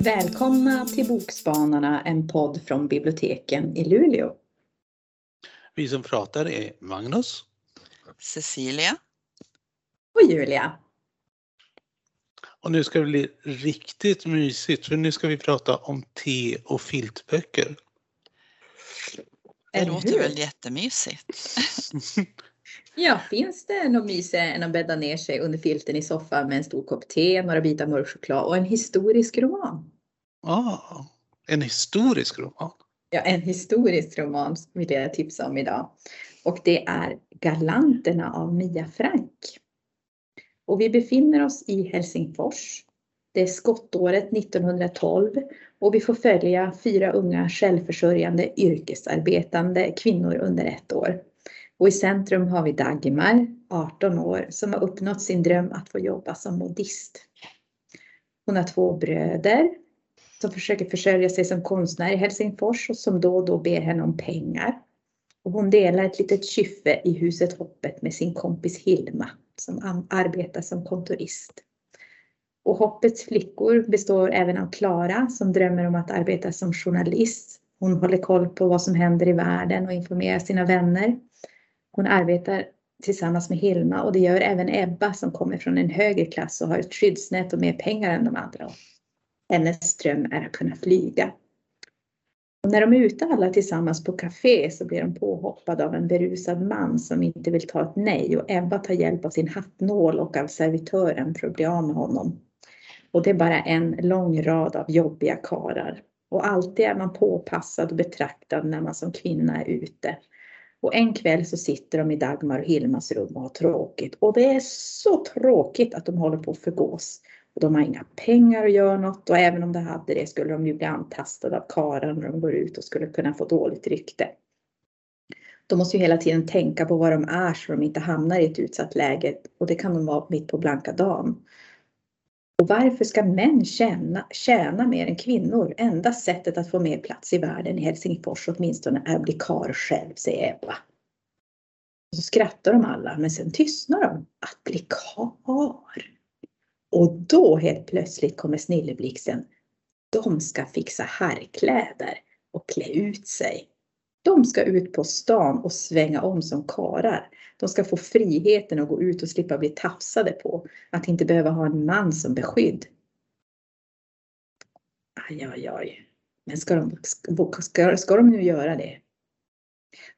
Välkomna till Bokspanarna, en podd från biblioteken i Luleå. Vi som pratar är Magnus, Cecilia. Och Julia. Och nu ska det bli riktigt mysigt för nu ska vi prata om te och filtböcker. Det Eller låter hur? väl jättemysigt. Ja, finns det något mysigare än att bädda ner sig under filten i soffan med en stor kopp te, några bitar mörk choklad och en historisk roman? Ah, en historisk roman. Ja, en historisk roman vill jag tipsa om idag. Och det är Galanterna av Mia Frank. Och vi befinner oss i Helsingfors. Det är skottåret 1912 och vi får följa fyra unga självförsörjande yrkesarbetande kvinnor under ett år. Och i centrum har vi Dagmar, 18 år, som har uppnått sin dröm att få jobba som modist. Hon har två bröder som försöker försörja sig som konstnär i Helsingfors och som då och då ber henne om pengar. Och hon delar ett litet kyffe i huset Hoppet med sin kompis Hilma som arbetar som kontorist. Och Hoppets flickor består även av Klara som drömmer om att arbeta som journalist. Hon håller koll på vad som händer i världen och informerar sina vänner. Hon arbetar tillsammans med Hilma och det gör även Ebba som kommer från en högre klass och har ett skyddsnät och mer pengar än de andra. Hennes dröm är att kunna flyga. Och när de är ute alla tillsammans på café så blir de påhoppade av en berusad man som inte vill ta ett nej och Ebba tar hjälp av sin hattnål och av servitören för att bli av med honom. Och det är bara en lång rad av jobbiga karar. Och alltid är man påpassad och betraktad när man som kvinna är ute. Och en kväll så sitter de i Dagmar och Hilmas rum och har tråkigt. Och det är så tråkigt att de håller på att förgås. Och de har inga pengar att göra något och även om de hade det skulle de ju bli antastade av karlar när de går ut och skulle kunna få dåligt rykte. De måste ju hela tiden tänka på vad de är så de inte hamnar i ett utsatt läge och det kan de vara mitt på blanka dagen. Och varför ska män tjäna, tjäna mer än kvinnor? Enda sättet att få mer plats i världen i Helsingfors åtminstone är att bli karl själv, säger Ebba. Och så skrattar de alla, men sen tystnar de. Att bli karl. Och då helt plötsligt kommer snilleblixten. De ska fixa herrkläder och klä ut sig. De ska ut på stan och svänga om som karar. De ska få friheten att gå ut och slippa bli tafsade på. Att inte behöva ha en man som beskydd. Aj, aj, aj. Men ska de, ska, ska de nu göra det?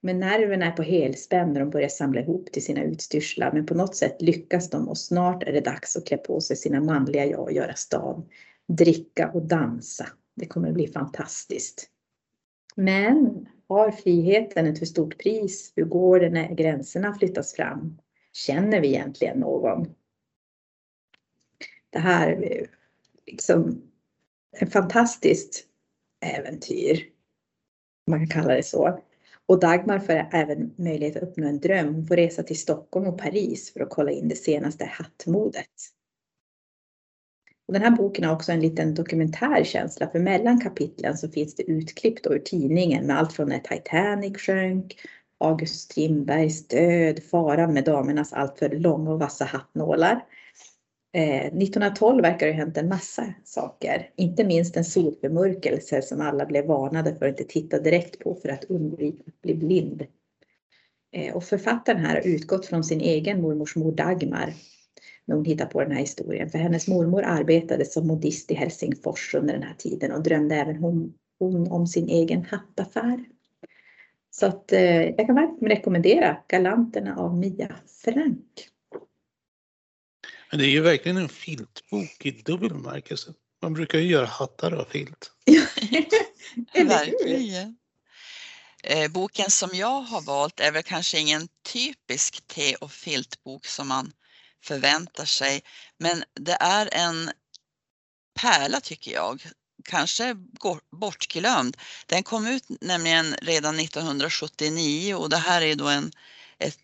Men nerverna är på helspänn när de börjar samla ihop till sina utstyrslar. Men på något sätt lyckas de och snart är det dags att klä på sig sina manliga jag och göra stan. Dricka och dansa. Det kommer att bli fantastiskt. Men har friheten ett för stort pris? Hur går det när gränserna flyttas fram? Känner vi egentligen någon? Det här är liksom ett fantastiskt äventyr. Man kan kalla det så. Och Dagmar får även möjlighet att uppnå en dröm. Hon får resa till Stockholm och Paris för att kolla in det senaste hattmodet. Den här boken har också en liten dokumentär känsla för mellan kapitlen så finns det utklipp då ur tidningen med allt från när Titanic sjönk, August Strindbergs död, faran med damernas alltför långa och vassa hattnålar. Eh, 1912 verkar det ha hänt en massa saker, inte minst en solförmörkelse som alla blev varnade för att inte titta direkt på för att undvika att bli blind. Eh, och författaren här har utgått från sin egen mormors mor Dagmar när hon hittar på den här historien. För hennes mormor arbetade som modist i Helsingfors under den här tiden och drömde även hon, hon om sin egen hattaffär. Så att eh, jag kan verkligen rekommendera Galanterna av Mia Frank. Men det är ju verkligen en filtbok i dubbel bemärkelse. Man brukar ju göra hattar av filt. Verkligen. Eh, Boken som jag har valt är väl kanske ingen typisk te och filtbok som man förväntar sig. Men det är en pärla tycker jag. Kanske bortglömd. Den kom ut nämligen redan 1979 och det här är då en, ett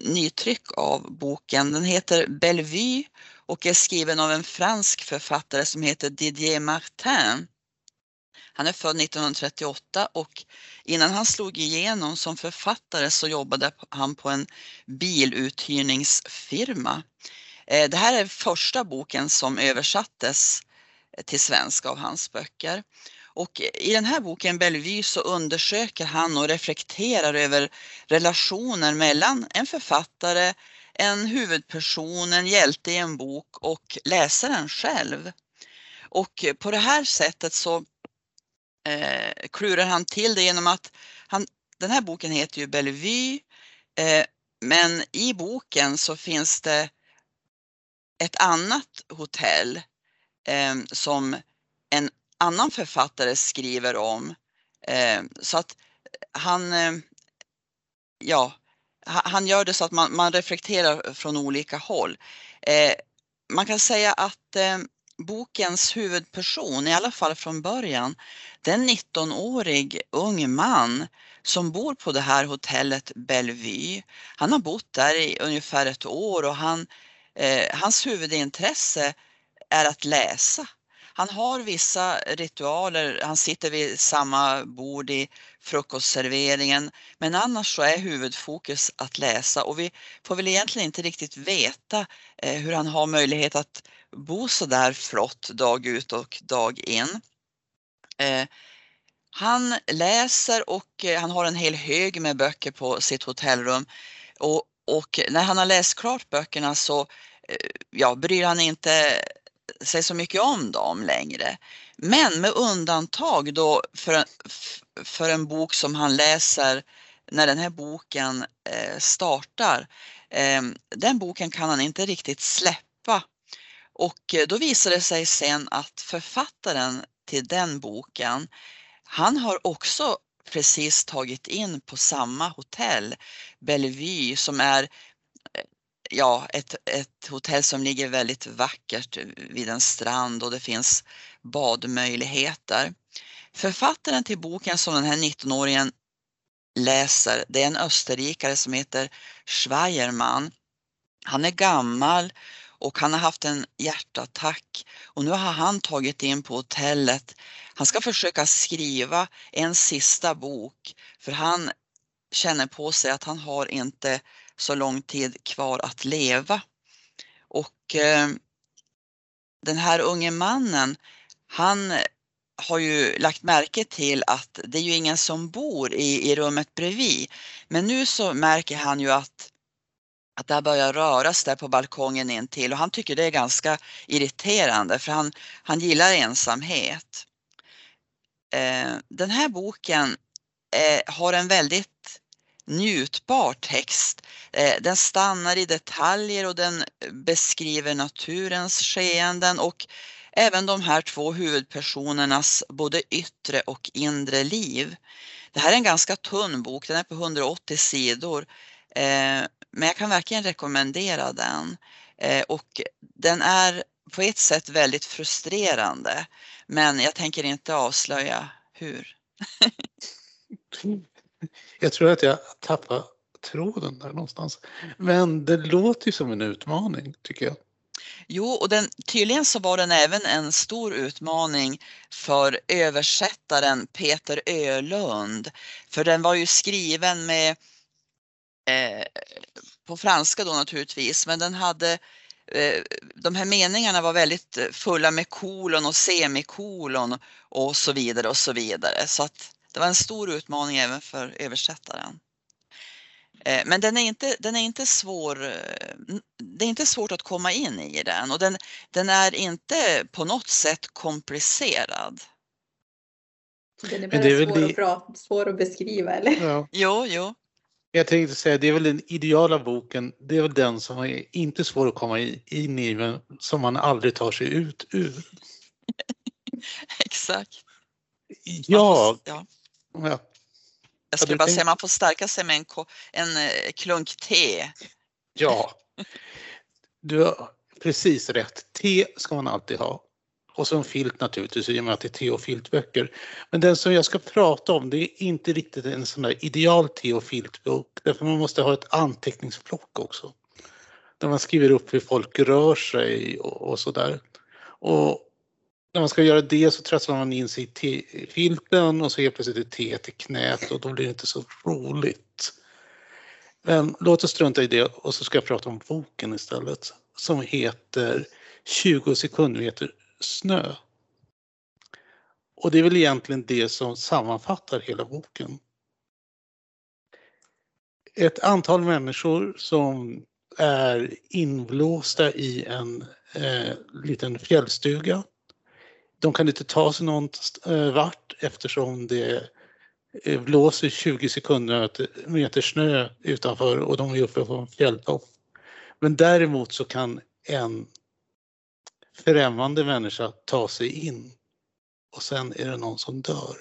nytryck av boken. Den heter Bellevue och är skriven av en fransk författare som heter Didier Martin. Han är född 1938 och innan han slog igenom som författare så jobbade han på en biluthyrningsfirma. Eh, det här är första boken som översattes eh, till svenska av hans böcker. Och i den här boken Bellevue så undersöker han och reflekterar över relationer mellan en författare, en huvudperson, en hjälte i en bok och läsaren själv. Och på det här sättet så eh, klurar han till det genom att han, den här boken heter ju Bellevue eh, men i boken så finns det ett annat hotell eh, som en annan författare skriver om. Eh, så att han, eh, ja, han gör det så att man, man reflekterar från olika håll. Eh, man kan säga att eh, bokens huvudperson, i alla fall från början, det är en 19-årig ung man som bor på det här hotellet Bellevue. Han har bott där i ungefär ett år och han, eh, hans huvudintresse är att läsa. Han har vissa ritualer, han sitter vid samma bord i frukostserveringen men annars så är huvudfokus att läsa och vi får väl egentligen inte riktigt veta eh, hur han har möjlighet att bo så där flott dag ut och dag in. Eh, han läser och eh, han har en hel hög med böcker på sitt hotellrum och, och när han har läst klart böckerna så eh, ja, bryr han inte sig så mycket om dem längre. Men med undantag då för en, för en bok som han läser när den här boken eh, startar. Eh, den boken kan han inte riktigt släppa. Och eh, då visar det sig sen att författaren till den boken, han har också precis tagit in på samma hotell, Bellevue, som är eh, ja, ett, ett hotell som ligger väldigt vackert vid en strand och det finns badmöjligheter. Författaren till boken som den här 19-åringen läser, det är en österrikare som heter Schweiermann. Han är gammal och han har haft en hjärtattack och nu har han tagit in på hotellet. Han ska försöka skriva en sista bok för han känner på sig att han har inte så lång tid kvar att leva. Och eh, den här unge mannen, han har ju lagt märke till att det är ju ingen som bor i, i rummet bredvid. Men nu så märker han ju att att det börjar röras där på balkongen in till och han tycker det är ganska irriterande för han, han gillar ensamhet. Eh, den här boken eh, har en väldigt njutbar text. Eh, den stannar i detaljer och den beskriver naturens skeenden och även de här två huvudpersonernas både yttre och inre liv. Det här är en ganska tunn bok, den är på 180 sidor. Eh, men jag kan verkligen rekommendera den. Eh, och den är på ett sätt väldigt frustrerande. Men jag tänker inte avslöja hur. Jag tror att jag tappar tråden där någonstans. Men det låter ju som en utmaning tycker jag. Jo, och den, tydligen så var den även en stor utmaning för översättaren Peter Ölund. För den var ju skriven med eh, på franska då naturligtvis, men den hade eh, de här meningarna var väldigt fulla med kolon och semikolon och så vidare och så vidare. Så att det var en stor utmaning även för översättaren. Eh, men den är inte, den är inte svår. Det är inte svårt att komma in i den och den, den är inte på något sätt komplicerad. Den är bara är svår, det... att prata, svår att beskriva eller? Ja. Jo, jo. Jag tänkte säga, det är väl den ideala boken, det är väl den som är inte svår att komma in i men som man aldrig tar sig ut ur. Exakt. Ja. ja. Ja. Jag skulle bara tänkt... säga man får stärka sig med en, en eh, klunk te. Ja, du har precis rätt. Te ska man alltid ha. Och så en filt naturligtvis i och med att det är te och filtböcker. Men den som jag ska prata om det är inte riktigt en sån där ideal te och filtbok. Därför man måste ha ett anteckningsblock också. Där man skriver upp hur folk rör sig och, och sådär. Och när man ska göra det så trasslar man in sig i filten och så helt plötsligt är teet i knät och då blir det inte så roligt. Men låt oss strunta i det och så ska jag prata om boken istället som heter 20 sekundmeter snö. Och det är väl egentligen det som sammanfattar hela boken. Ett antal människor som är inblåsta i en eh, liten fjällstuga. De kan inte ta sig någon eh, vart eftersom det eh, blåser 20 sekunder meter snö utanför och de är uppe på en fjälltopp. Men däremot så kan en främmande människa ta sig in och sen är det någon som dör.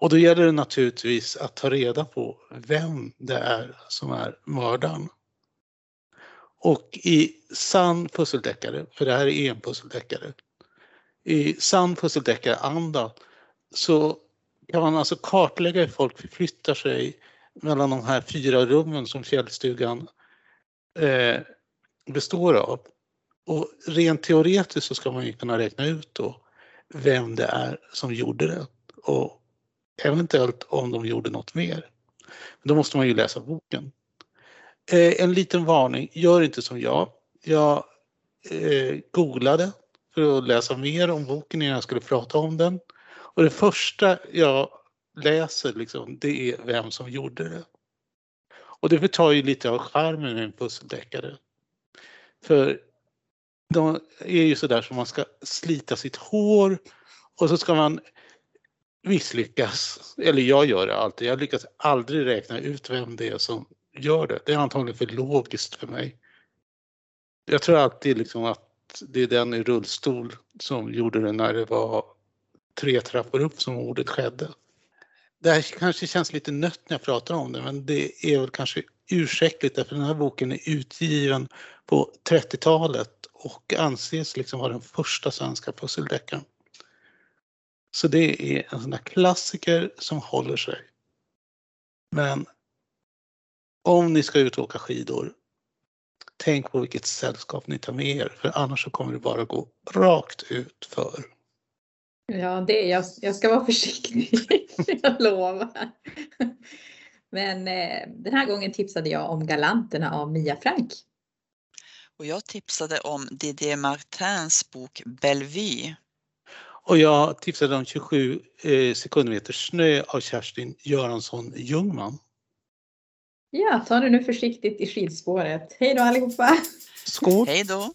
Och då gäller det naturligtvis att ta reda på vem det är som är mördaren. Och i sann pusseldeckare, för det här är en pusseldeckare, i sann pusseldeckare-anda så kan man alltså kartlägga hur folk förflyttar sig mellan de här fyra rummen som fjällstugan eh, består av. Och rent teoretiskt så ska man ju kunna räkna ut då vem det är som gjorde det och eventuellt om de gjorde något mer. Då måste man ju läsa boken. Eh, en liten varning, gör inte som jag. Jag eh, googlade för att läsa mer om boken innan jag skulle prata om den. Och det första jag läser liksom, det är vem som gjorde det. Och det förtar ju lite av charmen med en pusseldeckare. För de är ju sådär som man ska slita sitt hår och så ska man misslyckas. Eller jag gör det alltid. Jag lyckas aldrig räkna ut vem det är som gör det. Det är antagligen för logiskt för mig. Jag tror alltid liksom att det är den i rullstol som gjorde det när det var tre trappor upp som mordet skedde. Det här kanske känns lite nött när jag pratar om det men det är väl kanske ursäktligt därför den här boken är utgiven på 30-talet och anses liksom vara den första svenska pusseldeckaren. Så det är en sån där klassiker som håller sig. Men om ni ska ut och åka skidor, tänk på vilket sällskap ni tar med er för annars så kommer det bara gå rakt ut för. Ja, det, jag, jag ska vara försiktig, jag lovar. Men eh, den här gången tipsade jag om Galanterna av Mia Frank. Och jag tipsade om Didier Martins bok Bellevue. Och jag tipsade om 27 eh, sekundmeter snö av Kerstin Göransson Ljungman. Ja, ta det nu försiktigt i skidspåret. Hej då allihopa! Skål! Hej då!